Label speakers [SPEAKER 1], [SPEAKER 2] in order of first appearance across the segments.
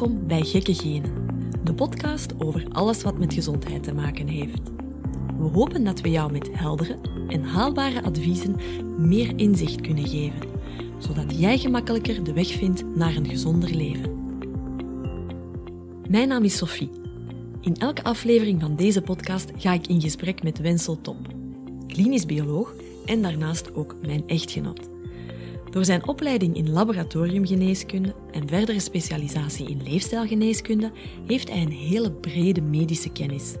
[SPEAKER 1] Welkom bij Gekke Genen, de podcast over alles wat met gezondheid te maken heeft. We hopen dat we jou met heldere en haalbare adviezen meer inzicht kunnen geven, zodat jij gemakkelijker de weg vindt naar een gezonder leven. Mijn naam is Sophie. In elke aflevering van deze podcast ga ik in gesprek met Wensel Top, klinisch bioloog en daarnaast ook mijn echtgenoot. Door zijn opleiding in laboratoriumgeneeskunde en verdere specialisatie in leefstijlgeneeskunde heeft hij een hele brede medische kennis.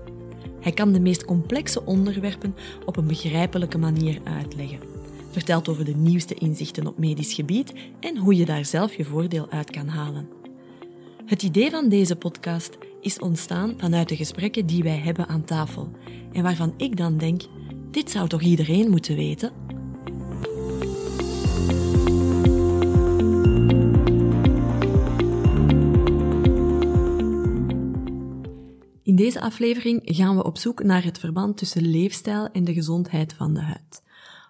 [SPEAKER 1] Hij kan de meest complexe onderwerpen op een begrijpelijke manier uitleggen. Vertelt over de nieuwste inzichten op medisch gebied en hoe je daar zelf je voordeel uit kan halen. Het idee van deze podcast is ontstaan vanuit de gesprekken die wij hebben aan tafel en waarvan ik dan denk: dit zou toch iedereen moeten weten? Deze aflevering gaan we op zoek naar het verband tussen leefstijl en de gezondheid van de huid.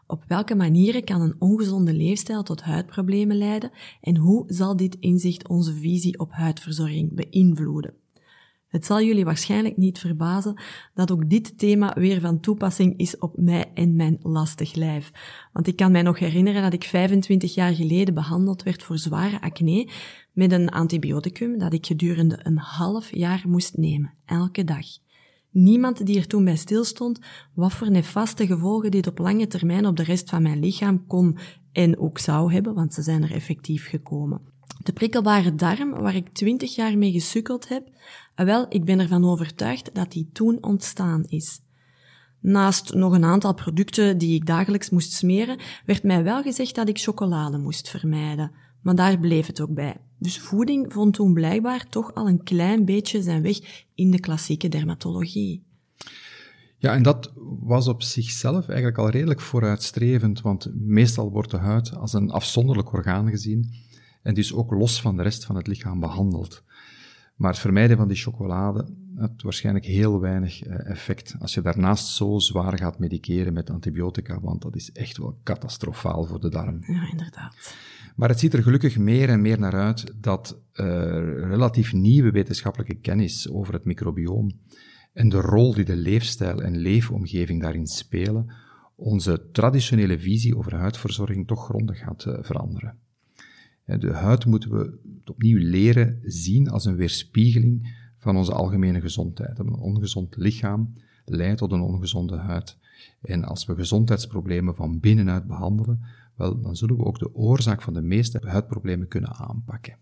[SPEAKER 1] Op welke manieren kan een ongezonde leefstijl tot huidproblemen leiden en hoe zal dit inzicht onze visie op huidverzorging beïnvloeden? Het zal jullie waarschijnlijk niet verbazen dat ook dit thema weer van toepassing is op mij en mijn lastig lijf. Want ik kan mij nog herinneren dat ik 25 jaar geleden behandeld werd voor zware acne met een antibioticum dat ik gedurende een half jaar moest nemen, elke dag. Niemand die er toen bij stilstond wat voor nefaste gevolgen dit op lange termijn op de rest van mijn lichaam kon en ook zou hebben, want ze zijn er effectief gekomen. De prikkelbare darm, waar ik twintig jaar mee gesukkeld heb, ah, wel, ik ben ervan overtuigd dat die toen ontstaan is. Naast nog een aantal producten die ik dagelijks moest smeren, werd mij wel gezegd dat ik chocolade moest vermijden. Maar daar bleef het ook bij. Dus voeding vond toen blijkbaar toch al een klein beetje zijn weg in de klassieke dermatologie.
[SPEAKER 2] Ja, en dat was op zichzelf eigenlijk al redelijk vooruitstrevend, want meestal wordt de huid als een afzonderlijk orgaan gezien en dus ook los van de rest van het lichaam behandeld. Maar het vermijden van die chocolade had waarschijnlijk heel weinig eh, effect. Als je daarnaast zo zwaar gaat mediceren met antibiotica, want dat is echt wel catastrofaal voor de darm.
[SPEAKER 1] Ja, inderdaad.
[SPEAKER 2] Maar het ziet er gelukkig meer en meer naar uit dat uh, relatief nieuwe wetenschappelijke kennis over het microbioom en de rol die de leefstijl en leefomgeving daarin spelen, onze traditionele visie over huidverzorging toch grondig gaat uh, veranderen. De huid moeten we opnieuw leren zien als een weerspiegeling van onze algemene gezondheid. Een ongezond lichaam leidt tot een ongezonde huid. En als we gezondheidsproblemen van binnenuit behandelen, wel, dan zullen we ook de oorzaak van de meeste huidproblemen kunnen aanpakken.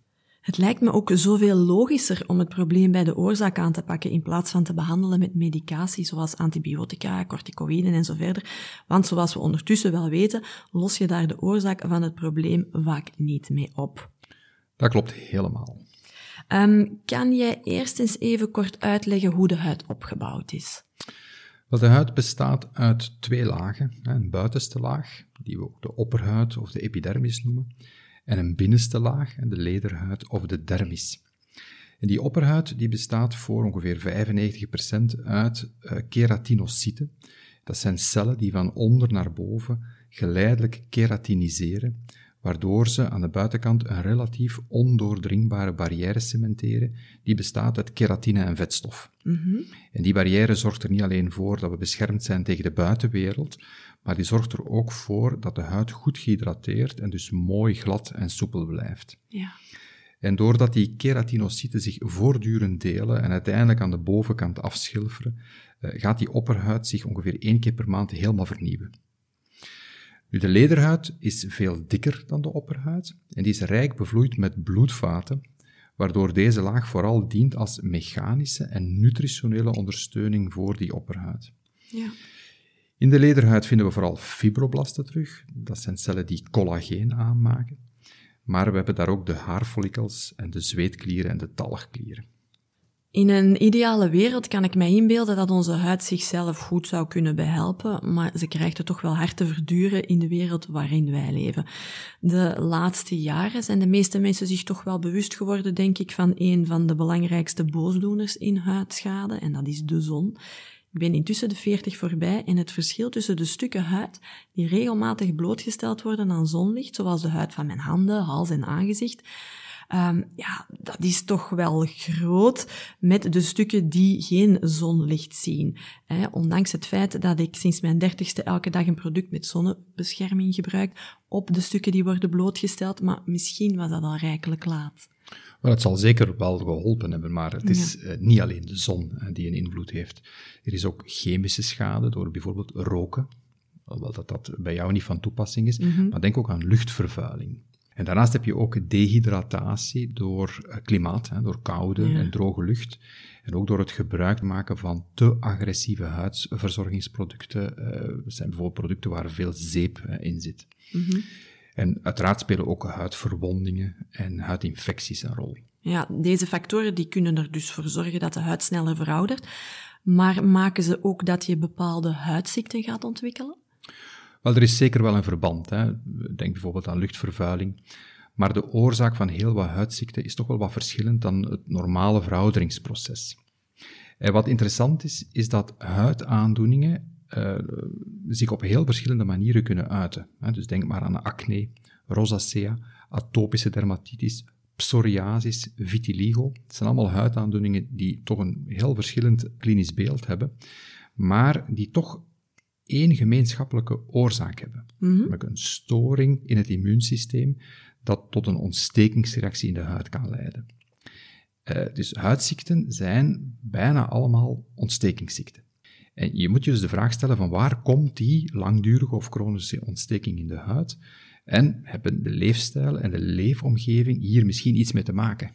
[SPEAKER 1] Het lijkt me ook zoveel logischer om het probleem bij de oorzaak aan te pakken in plaats van te behandelen met medicatie zoals antibiotica, corticoïden en zo verder. Want zoals we ondertussen wel weten, los je daar de oorzaak van het probleem vaak niet mee op.
[SPEAKER 2] Dat klopt helemaal.
[SPEAKER 1] Um, kan jij eerst eens even kort uitleggen hoe de huid opgebouwd is?
[SPEAKER 2] Wel, de huid bestaat uit twee lagen. Een buitenste laag, die we ook de opperhuid of de epidermis noemen, en een binnenste laag, de lederhuid of de dermis. En die opperhuid die bestaat voor ongeveer 95% uit uh, keratinocyten. Dat zijn cellen die van onder naar boven geleidelijk keratiniseren, waardoor ze aan de buitenkant een relatief ondoordringbare barrière cementeren, die bestaat uit keratine en vetstof. Mm En die barrière zorgt er niet alleen voor dat we beschermd zijn tegen de buitenwereld, maar die zorgt er ook voor dat de huid goed gehydrateerd en dus mooi glad en soepel blijft.
[SPEAKER 1] Ja.
[SPEAKER 2] En doordat die keratinocyten zich voortdurend delen en uiteindelijk aan de bovenkant afschilferen, eh, gaat die opperhuid zich ongeveer één keer per maand helemaal vernieuwen. Nu, de lederhuid is veel dikker dan de opperhuid en die is rijk bevloeid met bloedvaten, waardoor deze laag vooral dient als mechanische en nutritionele ondersteuning voor die opperhuid.
[SPEAKER 1] Ja.
[SPEAKER 2] In de lederhuid vinden we vooral fibroblasten terug. Dat zijn cellen die collageen aanmaken. Maar we hebben daar ook de haarfollikels en de zweetklieren en de talgklieren.
[SPEAKER 1] In een ideale wereld kan ik mij inbeelden dat onze huid zichzelf goed zou kunnen behelpen, maar ze krijgt het toch wel hard te verduren in de wereld waarin wij leven. De laatste jaren zijn de meeste mensen zich toch wel bewust geworden, denk ik, van een van de belangrijkste boosdoeners in huidschade, en dat is de zon. Ik ben intussen de 40 voorbij en het verschil tussen de stukken huid die regelmatig blootgesteld worden aan zonlicht, zoals de huid van mijn handen, hals en aangezicht, Um, ja, dat is toch wel groot met de stukken die geen zonlicht zien. Ondanks het feit dat ik sinds mijn dertigste elke dag een product met zonnebescherming gebruik op de stukken die worden blootgesteld, maar misschien was dat al rijkelijk laat.
[SPEAKER 2] Wel, het zal zeker wel geholpen hebben, maar het is uh, niet alleen de zon uh, die een invloed heeft. Er is ook chemische schade door bijvoorbeeld roken, alhoewel dat dat bij jou niet van toepassing is, mm -hmm. maar denk ook aan luchtvervuiling. En daarnaast heb je ook dehydratatie door uh, klimaat, hè, door koude ja. en droge lucht. En ook door het gebruik maken van te agressieve huidverzorgingsproducten. dat zijn bijvoorbeeld producten waar veel zeep in zit. Mm -hmm. En uiteraard spelen ook huidverwondingen en huidinfecties een rol.
[SPEAKER 1] Ja, deze factoren die kunnen er dus voor zorgen dat de huid sneller veroudert. Maar maken ze ook dat je bepaalde huidziekten gaat ontwikkelen?
[SPEAKER 2] Wel, er is zeker wel een verband. Hè. Denk bijvoorbeeld aan luchtvervuiling. Maar de oorzaak van heel wat huidziekten is toch wel wat verschillend dan het normale verouderingsproces. En wat interessant is, is dat huidaandoeningen uh, zich op heel verschillende manieren kunnen uiten. Dus denk maar aan acne, rosacea, atopische dermatitis, psoriasis, vitiligo. Het zijn allemaal huidaandoeningen die toch een heel verschillend klinisch beeld hebben, maar die toch één gemeenschappelijke oorzaak hebben. Mm -hmm. Een storing in het immuunsysteem dat tot een ontstekingsreactie in de huid kan leiden. Uh, dus huidziekten zijn bijna allemaal ontstekingsziekten. En je moet je dus de vraag stellen van waar komt die langdurige of chronische ontsteking in de huid? En hebben de leefstijl en de leefomgeving hier misschien iets mee te maken?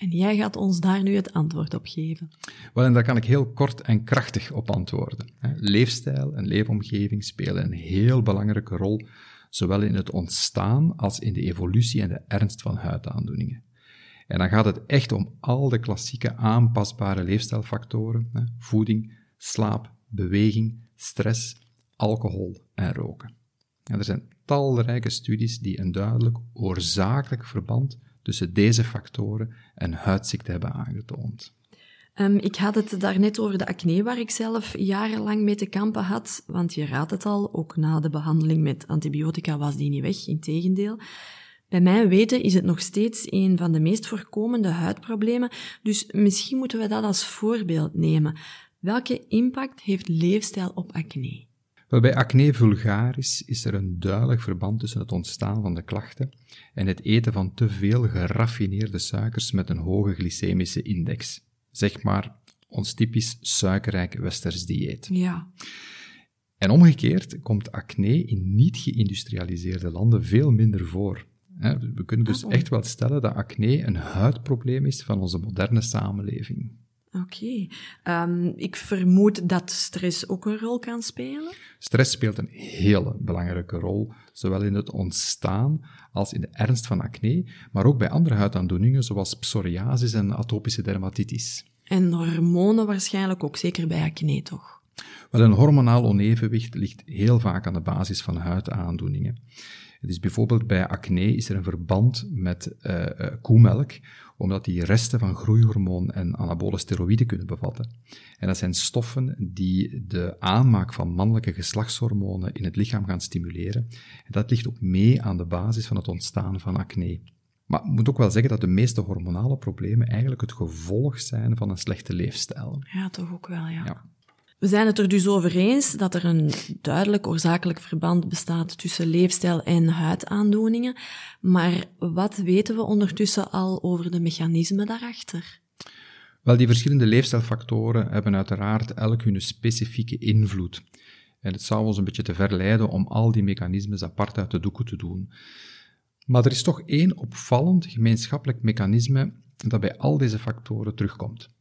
[SPEAKER 1] En jij gaat ons daar nu het antwoord op geven.
[SPEAKER 2] Wel, en daar kan ik heel kort en krachtig op antwoorden. Leefstijl en leefomgeving spelen een heel belangrijke rol, zowel in het ontstaan als in de evolutie en de ernst van huidaandoeningen. En dan gaat het echt om al de klassieke aanpasbare leefstijlfactoren, voeding, slaap, beweging, stress, alcohol en roken. En er zijn talrijke studies die een duidelijk oorzakelijk verband tussen deze factoren en huidziekte hebben aangetoond.
[SPEAKER 1] Um, ik had het daarnet over de acne, waar ik zelf jarenlang mee te kampen had. Want je raadt het al, ook na de behandeling met antibiotica was die niet weg, integendeel. Bij mijn weten is het nog steeds een van de meest voorkomende huidproblemen, dus misschien moeten we dat als voorbeeld nemen. Welke impact heeft leefstijl op acne?
[SPEAKER 2] Wel, bij acne vulgaris is er een duidelijk verband tussen het ontstaan van de klachten en het eten van te veel geraffineerde suikers met een hoge glycemische index. Zeg maar ons typisch suikerrijk westers dieet.
[SPEAKER 1] Ja.
[SPEAKER 2] En omgekeerd komt acne in niet geïndustrialiseerde landen veel minder voor. We kunnen dus echt wel stellen dat acne een huidprobleem is van onze moderne samenleving.
[SPEAKER 1] Oké. Okay. Um, ik vermoed dat stress ook een rol kan spelen?
[SPEAKER 2] Stress speelt een hele belangrijke rol, zowel in het ontstaan als in de ernst van acne, maar ook bij andere huidaandoeningen zoals psoriasis en atopische dermatitis.
[SPEAKER 1] En hormonen waarschijnlijk ook, zeker bij acne toch?
[SPEAKER 2] Wel, een hormonaal onevenwicht ligt heel vaak aan de basis van huidaandoeningen. Dus bijvoorbeeld bij acne is er een verband met uh, uh, koemelk, omdat die resten van groeihormoon en anabole steroïden kunnen bevatten. En dat zijn stoffen die de aanmaak van mannelijke geslachtshormonen in het lichaam gaan stimuleren. En dat ligt ook mee aan de basis van het ontstaan van acne. Maar ik moet ook wel zeggen dat de meeste hormonale problemen eigenlijk het gevolg zijn van een slechte leefstijl.
[SPEAKER 1] Ja, toch ook wel, ja. ja. We zijn het er dus over eens dat er een duidelijk oorzakelijk verband bestaat tussen leefstijl en huidaandoeningen. Maar wat weten we ondertussen al over de mechanismen daarachter?
[SPEAKER 2] Wel, die verschillende leefstijlfactoren hebben uiteraard elk hun specifieke invloed. En het zou ons een beetje te verleiden om al die mechanismes apart uit de doeken te doen. Maar er is toch één opvallend gemeenschappelijk mechanisme dat bij al deze factoren terugkomt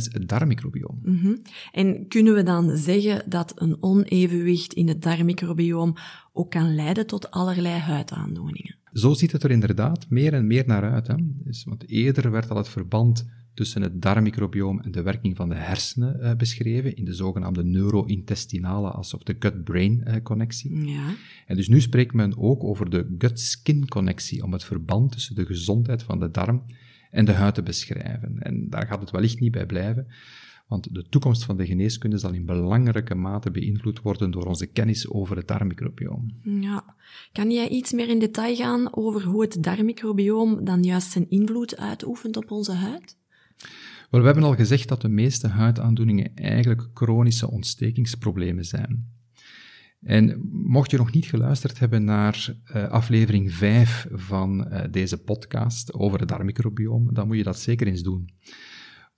[SPEAKER 2] is het darmmicrobioom.
[SPEAKER 1] Mm -hmm. En kunnen we dan zeggen dat een onevenwicht in het darmmicrobioom ook kan leiden tot allerlei huidaandoeningen?
[SPEAKER 2] Zo ziet het er inderdaad meer en meer naar uit. Hè? Dus, want eerder werd al het verband tussen het darmmicrobioom en de werking van de hersenen uh, beschreven, in de zogenaamde neurointestinale als of de gut-brain uh, connectie.
[SPEAKER 1] Ja.
[SPEAKER 2] En dus nu spreekt men ook over de gut-skin connectie, om het verband tussen de gezondheid van de darm en de huid te beschrijven. En daar gaat het wellicht niet bij blijven, Want de toekomst van de geneeskunde zal in belangrijke mate beïnvloed worden door onze kennis over het darmmicrobioom.
[SPEAKER 1] Ja. Kan jij iets meer in detail gaan over hoe het darmmicrobioom dan juist zijn invloed uitoefent op onze huid?
[SPEAKER 2] Wel, we hebben al gezegd dat de meeste huidaandoeningen eigenlijk chronische ontstekingsproblemen zijn. En mocht je nog niet geluisterd hebben naar uh, aflevering 5 van uh, deze podcast over het darmmicrobioom, dan moet je dat zeker eens doen.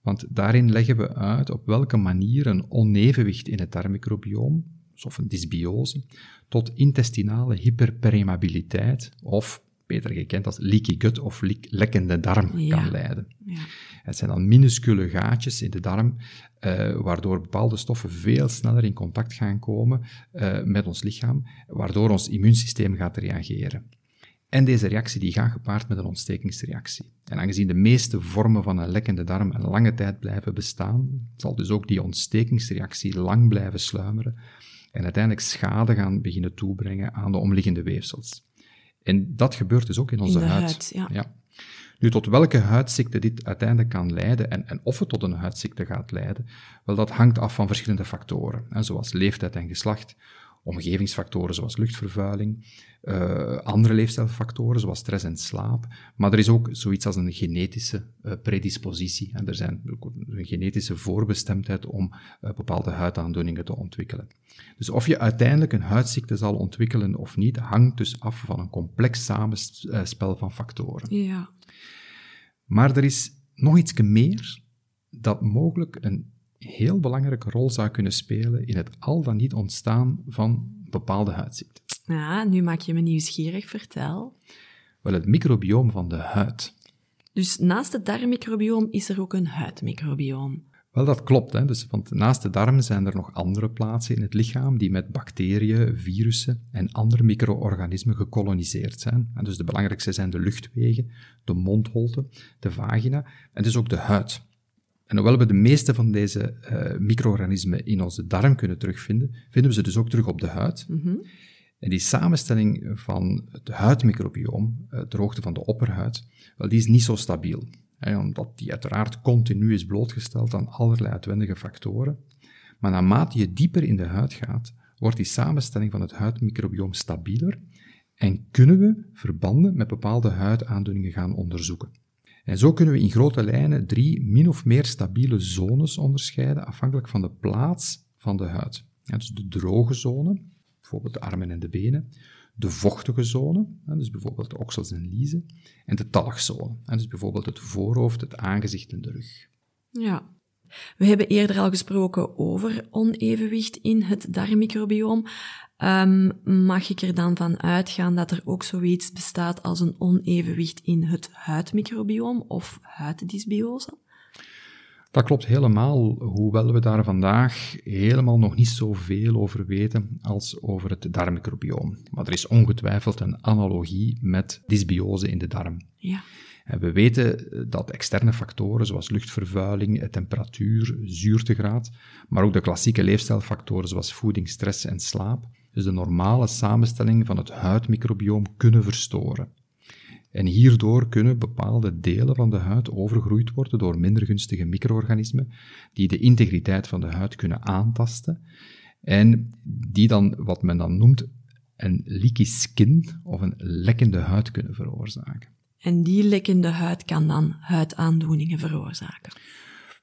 [SPEAKER 2] Want daarin leggen we uit op welke manier een onevenwicht in het darmmicrobioom, of een dysbiose, tot intestinale hyperpermeabiliteit of beter gekend als leaky gut of lekkende darm kan leiden. Ja. Het zijn dan minuscule gaatjes in de darm, uh, waardoor bepaalde stoffen veel sneller in contact gaan komen uh, met ons lichaam, waardoor ons immuunsysteem gaat reageren. En deze reactie die gaat gepaard met een ontstekingsreactie. En aangezien de meeste vormen van een lekkende darm een lange tijd blijven bestaan, zal dus ook die ontstekingsreactie lang blijven sluimeren en uiteindelijk schade gaan beginnen toebrengen aan de omliggende weefsels. En dat gebeurt dus ook in onze
[SPEAKER 1] in
[SPEAKER 2] huid.
[SPEAKER 1] huid ja.
[SPEAKER 2] ja. Nu, tot welke huidziekte dit uiteindelijk kan leiden en, en of het tot een huidziekte gaat leiden, wel, dat hangt af van verschillende factoren, hè, zoals leeftijd en geslacht, omgevingsfactoren zoals luchtvervuiling, uh, andere leefstijlfactoren zoals stress en slaap, maar er is ook zoiets als een genetische uh, predispositie. En er zijn een genetische voorbestemdheid om uh, bepaalde huidaandoeningen te ontwikkelen. Dus of je uiteindelijk een huidziekte zal ontwikkelen of niet, hangt dus af van een complex samenspel van factoren.
[SPEAKER 1] Ja.
[SPEAKER 2] Maar er is nog iets meer dat mogelijk een heel belangrijke rol zou kunnen spelen in het al dan niet ontstaan van bepaalde huidziekten.
[SPEAKER 1] Ja, nu maak je me nieuwsgierig, vertel.
[SPEAKER 2] Wel, het microbioom van de huid.
[SPEAKER 1] Dus naast het darmmicrobioom is er ook een huidmicrobioom.
[SPEAKER 2] Wel, dat klopt. Hè? Dus, want naast de darm zijn er nog andere plaatsen in het lichaam die met bacteriën, virussen en andere micro-organismen gekoloniseerd zijn. En dus de belangrijkste zijn de luchtwegen, de mondholte, de vagina en dus ook de huid. En hoewel we de meeste van deze uh, micro-organismen in onze darm kunnen terugvinden, vinden we ze dus ook terug op de huid.
[SPEAKER 1] Mm -hmm.
[SPEAKER 2] En die samenstelling van het huidmicrobioom, eh, de hoogte van de opperhuid, wel, die is niet zo stabiel. Omdat die uiteraard continu is blootgesteld aan allerlei uitwendige factoren. Maar naarmate je dieper in de huid gaat, wordt die samenstelling van het huidmicrobioom stabieler en kunnen we verbanden met bepaalde huidaandoeningen gaan onderzoeken. En zo kunnen we in grote lijnen drie min of meer stabiele zones onderscheiden, afhankelijk van de plaats van de huid. Ja, dus de droge zone, bijvoorbeeld de armen en de benen, de vochtige zone, dus bijvoorbeeld de oksels en liezen, en de talgzone, dus bijvoorbeeld het voorhoofd, het aangezicht en de rug.
[SPEAKER 1] Ja. We hebben eerder al gesproken over onevenwicht in het darmmicrobioom. Um, mag ik er dan van uitgaan dat er ook zoiets bestaat als een onevenwicht in het huidmicrobioom of huiddysbiose?
[SPEAKER 2] Dat klopt helemaal, hoewel we daar vandaag helemaal nog niet zoveel over weten als over het darmmicrobioom. Maar er is ongetwijfeld een analogie met dysbiose in de darm.
[SPEAKER 1] Ja.
[SPEAKER 2] En we weten dat externe factoren zoals luchtvervuiling, temperatuur, zuurtegraad, maar ook de klassieke leefstijlfactoren zoals voeding, stress en slaap, dus de normale samenstelling van het huidmicrobioom kunnen verstoren. En hierdoor kunnen bepaalde delen van de huid overgroeid worden door minder gunstige micro-organismen die de integriteit van de huid kunnen aantasten en die dan wat men dan noemt een leaky skin of een lekkende huid kunnen veroorzaken.
[SPEAKER 1] En die lekkende huid kan dan huidaandoeningen veroorzaken?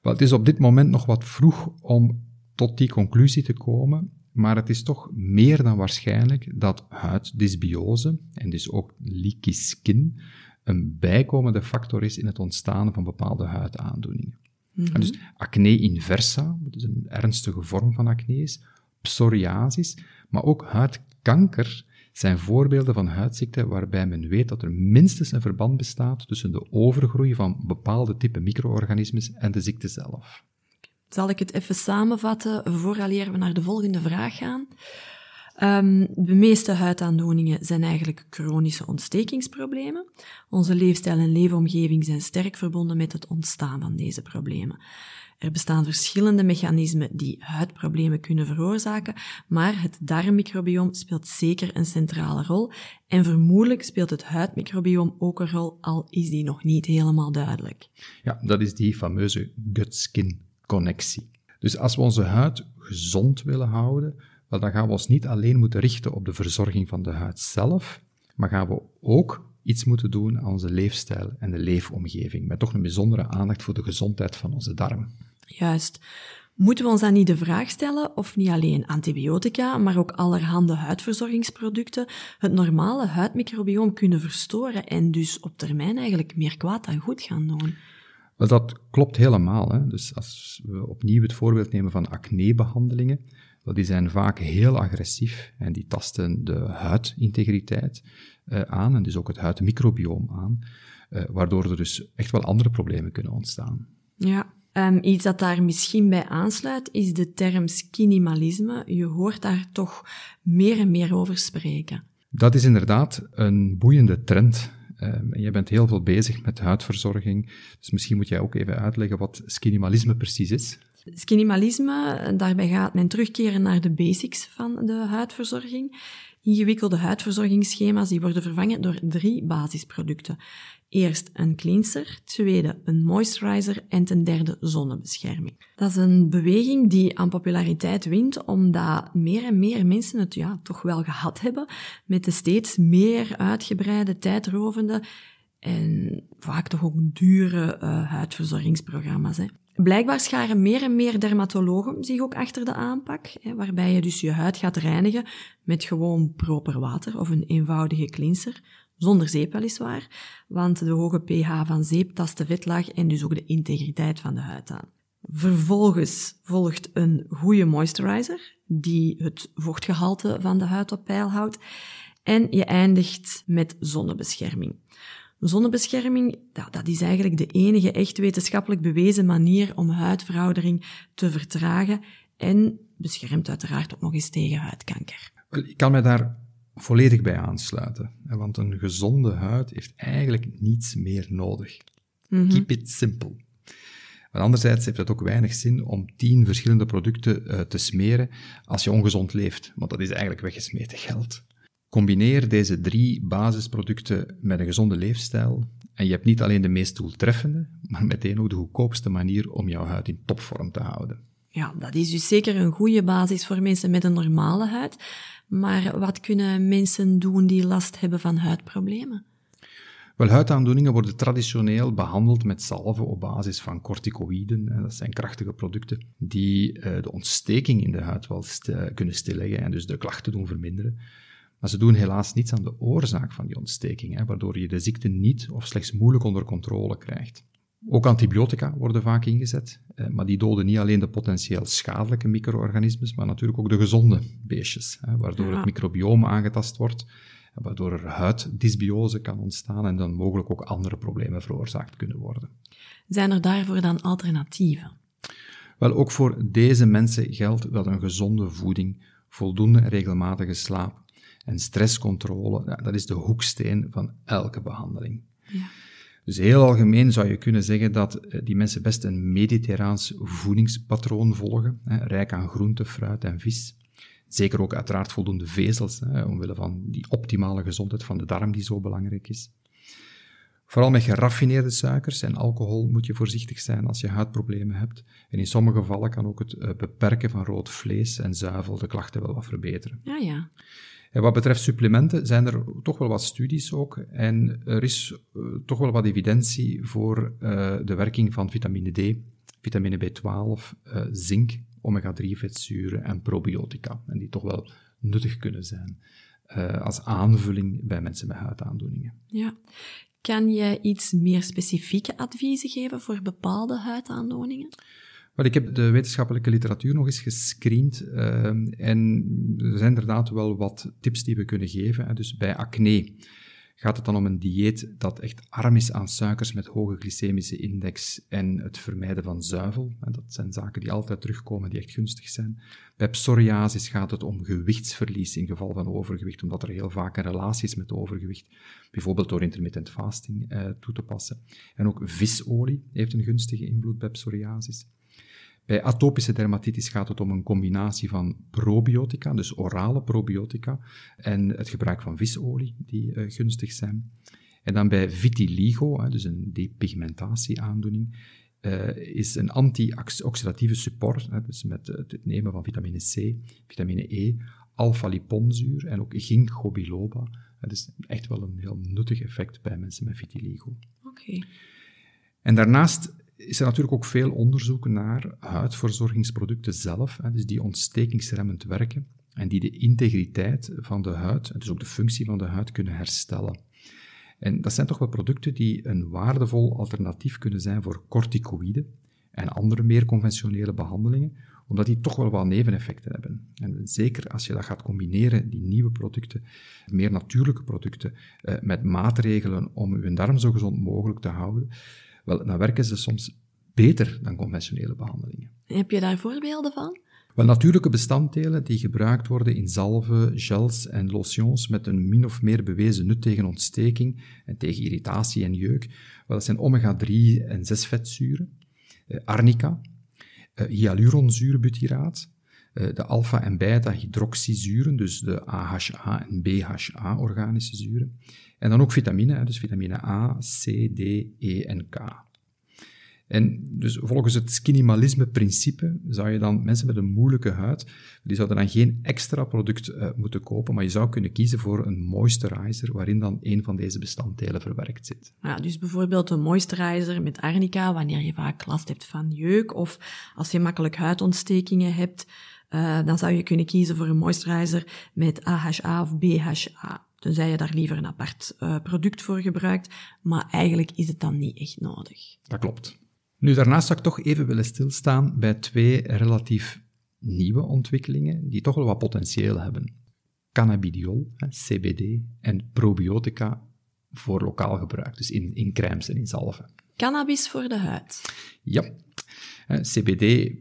[SPEAKER 2] Wel, het is op dit moment nog wat vroeg om tot die conclusie te komen, maar het is toch meer dan waarschijnlijk dat huiddysbiose, en dus ook leaky skin, een bijkomende factor is in het ontstaan van bepaalde huidaandoeningen. Mm -hmm. Dus acne inversa, is een ernstige vorm van acne is, psoriasis, maar ook huidkanker zijn voorbeelden van huidziekten waarbij men weet dat er minstens een verband bestaat tussen de overgroei van bepaalde type micro-organismen en de ziekte zelf.
[SPEAKER 1] Zal ik het even samenvatten vooraleer we naar de volgende vraag gaan? Um, de meeste huidaandoeningen zijn eigenlijk chronische ontstekingsproblemen. Onze leefstijl en leefomgeving zijn sterk verbonden met het ontstaan van deze problemen. Er bestaan verschillende mechanismen die huidproblemen kunnen veroorzaken, maar het darmmicrobioom speelt zeker een centrale rol en vermoedelijk speelt het huidmicrobioom ook een rol, al is die nog niet helemaal duidelijk.
[SPEAKER 2] Ja, dat is die fameuze gut-skin Dus als we onze huid gezond willen houden, dan gaan we ons niet alleen moeten richten op de verzorging van de huid zelf, maar gaan we ook iets moeten doen aan onze leefstijl en de leefomgeving, met toch een bijzondere aandacht voor de gezondheid van onze darm.
[SPEAKER 1] Juist. Moeten we ons dan niet de vraag stellen of niet alleen antibiotica, maar ook allerhande huidverzorgingsproducten het normale huidmicrobioom kunnen verstoren en dus op termijn eigenlijk meer kwaad dan goed gaan doen?
[SPEAKER 2] Wel, dat klopt helemaal. Hè. Dus als we opnieuw het voorbeeld nemen van acnebehandelingen, wel, die zijn vaak heel agressief en die tasten de huidintegriteit uh, aan en dus ook het huidmicrobioom aan, uh, waardoor er dus echt wel andere problemen kunnen ontstaan.
[SPEAKER 1] Ja, Um, iets dat daar misschien bij aansluit is de term skinimalisme. Je hoort daar toch meer en meer over spreken.
[SPEAKER 2] Dat is inderdaad een boeiende trend. Um, je bent heel veel bezig met huidverzorging, dus misschien moet jij ook even uitleggen wat skinimalisme precies is.
[SPEAKER 1] Skinimalisme, daarbij gaat men terugkeren naar de basics van de huidverzorging. Ingewikkelde huidverzorgingsschema's die worden vervangen door drie basisproducten. Eerst een cleanser, tweede een moisturizer en ten derde zonnebescherming. Dat is een beweging die aan populariteit wint omdat meer en meer mensen het ja, toch wel gehad hebben met de steeds meer uitgebreide, tijdrovende en vaak toch ook dure uh, huidverzorgingsprogramma's. Hè. Blijkbaar scharen meer en meer dermatologen zich ook achter de aanpak, hè, waarbij je dus je huid gaat reinigen met gewoon proper water of een eenvoudige cleanser, zonder zeep weliswaar, want de hoge pH van zeep tast de vetlaag en dus ook de integriteit van de huid aan. Vervolgens volgt een goede moisturizer, die het vochtgehalte van de huid op peil houdt, en je eindigt met zonnebescherming. Zonnebescherming, dat is eigenlijk de enige echt wetenschappelijk bewezen manier om huidveroudering te vertragen en beschermt uiteraard ook nog eens tegen huidkanker.
[SPEAKER 2] Ik kan me daar volledig bij aansluiten, want een gezonde huid heeft eigenlijk niets meer nodig. Mhm. Keep it simple. Maar anderzijds heeft het ook weinig zin om tien verschillende producten uh, te smeren als je ongezond leeft, want dat is eigenlijk weggesmeten geld. Combineer deze drie basisproducten met een gezonde leefstijl en je hebt niet alleen de meest doeltreffende, maar meteen ook de goedkoopste manier om jouw huid in topvorm te houden.
[SPEAKER 1] Ja, dat is dus zeker een goede basis voor mensen met een normale huid. Maar wat kunnen mensen doen die last hebben van huidproblemen?
[SPEAKER 2] Wel, huidaandoeningen worden traditioneel behandeld met salven op basis van corticoïden. Dat zijn krachtige producten die eh, de ontsteking in de huid wel kunnen stilleggen en dus de klachten doen verminderen. Maar ze doen helaas niets aan de oorzaak van die ontsteking, hè, waardoor je de ziekte niet of slechts moeilijk onder controle krijgt. Ook antibiotica worden vaak ingezet, eh, maar die doden niet alleen de potentieel schadelijke micro-organismen, maar natuurlijk ook de gezonde beestjes, hè, waardoor het microbioom aangetast wordt, waardoor er huiddysbiose kan ontstaan en dan mogelijk ook andere problemen veroorzaakt kunnen worden.
[SPEAKER 1] Zijn er daarvoor dan alternatieven?
[SPEAKER 2] Wel, ook voor deze mensen geldt dat een gezonde voeding, voldoende en regelmatige slaap en stresscontrole, dat is de hoeksteen van elke behandeling. Ja. Dus heel algemeen zou je kunnen zeggen dat eh, die mensen best een mediterraans voedingspatroon volgen, hè, rijk aan groente, fruit en vis. Zeker ook uiteraard voldoende vezels, hè, omwille van die optimale gezondheid van de darm die zo belangrijk is. Vooral met geraffineerde suikers en alcohol moet je voorzichtig zijn als je huidproblemen hebt. En in sommige gevallen kan ook het eh, beperken van rood vlees en zuivel de klachten wel wat verbeteren.
[SPEAKER 1] Ja, ja.
[SPEAKER 2] En wat betreft supplementen zijn er toch wel wat studies ook. En er is uh, toch wel wat evidentie voor uh, de werking van vitamine D, vitamine B12, uh, eh, zink, omega-3 vetzuren en probiotica. En die toch wel nuttig kunnen zijn als aanvulling bij mensen met huidaandoeningen.
[SPEAKER 1] Ja. Kan je iets meer specifieke adviezen geven voor bepaalde huidaandoeningen?
[SPEAKER 2] Maar ik heb de wetenschappelijke literatuur nog eens gescreend uh, en er zijn inderdaad wel wat tips die we kunnen geven. Dus bij acne gaat het dan om een dieet dat echt arm is aan suikers met hoge glycemische index en het vermijden van zuivel. Dat zijn zaken die altijd terugkomen, die echt gunstig zijn. Bij psoriasis gaat het om gewichtsverlies in geval van overgewicht, omdat er heel vaak een relatie is met overgewicht, bijvoorbeeld door intermittent fasting eh, toe te passen. En ook visolie heeft een gunstige invloed bij psoriasis. Bij atopische dermatitis gaat het om een combinatie van probiotica, dus orale probiotica, en het gebruik van visolie, die uh, gunstig zijn. En dan bij vitiligo, dus een depigmentatieaandoening, uh, is een anti-oxidatieve support, hè, dus met het nemen van vitamine C, vitamine E, alpha-liponzuur en ook ginkgo biloba. Dat is echt wel een heel nuttig effect bij mensen met vitiligo.
[SPEAKER 1] Oké.
[SPEAKER 2] En daarnaast is er natuurlijk ook veel onderzoek naar huidverzorgingsproducten zelf, hè, dus die ontstekingsremmend werken en die de integriteit van de huid, dus ook de functie van de huid, kunnen herstellen. En dat zijn toch wel producten die een waardevol alternatief kunnen zijn voor corticoïden en andere meer conventionele behandelingen, omdat die toch wel wat neveneffecten hebben. En zeker als je dat gaat combineren, die nieuwe producten, meer natuurlijke producten, eh, met maatregelen om je darm zo gezond mogelijk te houden, wel, dan werken ze soms beter dan conventionele behandelingen.
[SPEAKER 1] Heb je daar voorbeelden van?
[SPEAKER 2] Wel, natuurlijke bestanddelen die gebruikt worden in zalven, gels en lotions met een min of meer bewezen nut tegen ontsteking en tegen irritatie en jeuk. Wel, dat zijn omega-3 en 6 vetzuren, eh, arnica, uh, hyaluronzuurbutyraat, uh, de alpha- en beta-hydroxyzuren, dus de AHA en BHA-organische zuren. En dan ook vitamine, dus vitamine A, C, D, E en K. En dus volgens het skinimalisme-principe zou je dan mensen met een moeilijke huid, die zouden dan geen extra product uh, moeten kopen, maar je zou kunnen kiezen voor een moisturizer waarin dan een van deze bestanddelen verwerkt zit.
[SPEAKER 1] Ja, dus bijvoorbeeld een moisturizer met arnica wanneer je vaak last hebt van jeuk of als je makkelijk huidontstekingen hebt, uh, dan zou je kunnen kiezen voor een moisturizer met AHA of BHA. Tenzij je daar liever een apart uh, product voor gebruikt, maar eigenlijk is het dan niet echt nodig.
[SPEAKER 2] Dat klopt. Nu, daarnaast zou ik toch even willen stilstaan bij twee relatief nieuwe ontwikkelingen die toch wel wat potentieel hebben. Cannabidiol, CBD, en probiotica voor lokaal gebruik, dus in, in crèmes en in zalven.
[SPEAKER 1] Cannabis voor de huid.
[SPEAKER 2] Ja. CBD,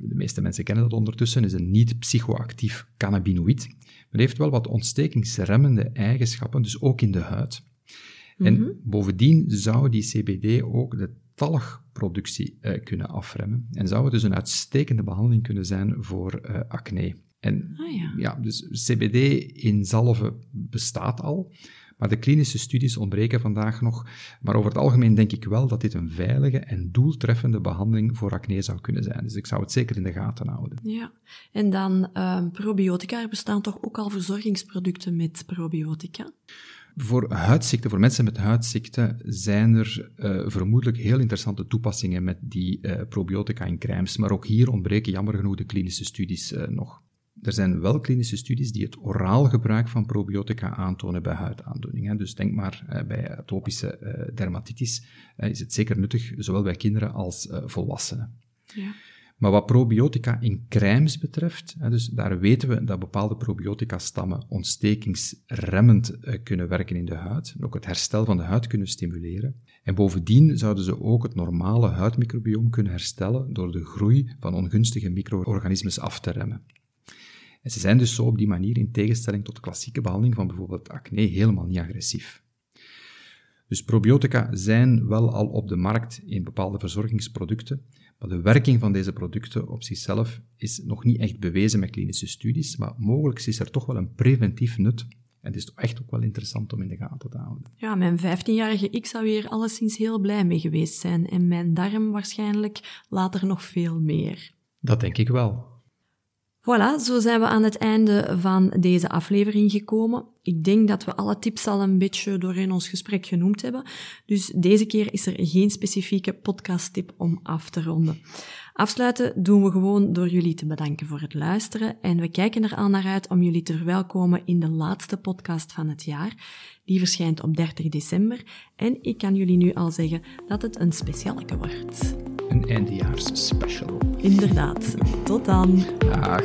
[SPEAKER 2] de meeste mensen kennen dat ondertussen, is een niet-psychoactief cannabinoïd. Maar heeft wel wat ontstekingsremmende eigenschappen, dus ook in de huid. En mhm. bovendien zou die CBD ook de talgproductie uh, kunnen afremmen. En zou het dus een uitstekende behandeling kunnen zijn voor uh, acne. En
[SPEAKER 1] ah, ja.
[SPEAKER 2] ja, dus CBD in zalven bestaat al, maar de klinische studies ontbreken vandaag nog. Maar over het algemeen denk ik wel dat dit een veilige en doeltreffende behandeling voor acne zou kunnen zijn. Dus ik zou het zeker in de gaten houden.
[SPEAKER 1] Ja, en dan um, probiotica. Er bestaan toch ook al verzorgingsproducten met probiotica?
[SPEAKER 2] Voor huidziekten, voor mensen met huidziekten, zijn er uh, vermoedelijk heel interessante toepassingen met die uh, probiotica in crèmes. Maar ook hier ontbreken jammer genoeg de klinische studies uh, nog. Er zijn wel klinische studies die het oraal gebruik van probiotica aantonen bij huidaandoeningen. Dus denk maar bij atopische dermatitis is het zeker nuttig, zowel bij kinderen als volwassenen.
[SPEAKER 1] Ja.
[SPEAKER 2] Maar wat probiotica in crèmes betreft, dus daar weten we dat bepaalde probiotica-stammen ontstekingsremmend eh, kunnen werken in de huid, en ook het herstel van de huid kunnen stimuleren. En bovendien zouden ze ook het normale huidmicrobioom kunnen herstellen door de groei van ongunstige micro-organismes af te remmen. En ze zijn dus zo op die manier, in tegenstelling tot de klassieke behandeling van bijvoorbeeld acne, helemaal niet agressief. Dus probiotica zijn wel al op de markt in bepaalde verzorgingsproducten, maar de werking van deze producten op zichzelf is nog niet echt bewezen met klinische studies, maar mogelijk is er toch wel een preventief nut. En het is toch echt ook wel interessant om in de gaten te houden.
[SPEAKER 1] Ja, mijn 15-jarige ik zou hier alleszins heel blij mee geweest zijn. En mijn darm waarschijnlijk later nog veel meer.
[SPEAKER 2] Dat denk ik wel.
[SPEAKER 1] Voilà, zo zijn we aan het einde van deze aflevering gekomen. Ik denk dat we alle tips al een beetje doorheen ons gesprek genoemd hebben. Dus deze keer is er geen specifieke podcasttip om af te ronden. Afsluiten doen we gewoon door jullie te bedanken voor het luisteren. En we kijken er al naar uit om jullie te verwelkomen in de laatste podcast van het jaar. Die verschijnt op 30 december. En ik kan jullie nu al zeggen dat het een specialeke wordt.
[SPEAKER 2] Een eindejaars special.
[SPEAKER 1] Inderdaad. Tot dan.
[SPEAKER 2] Dag.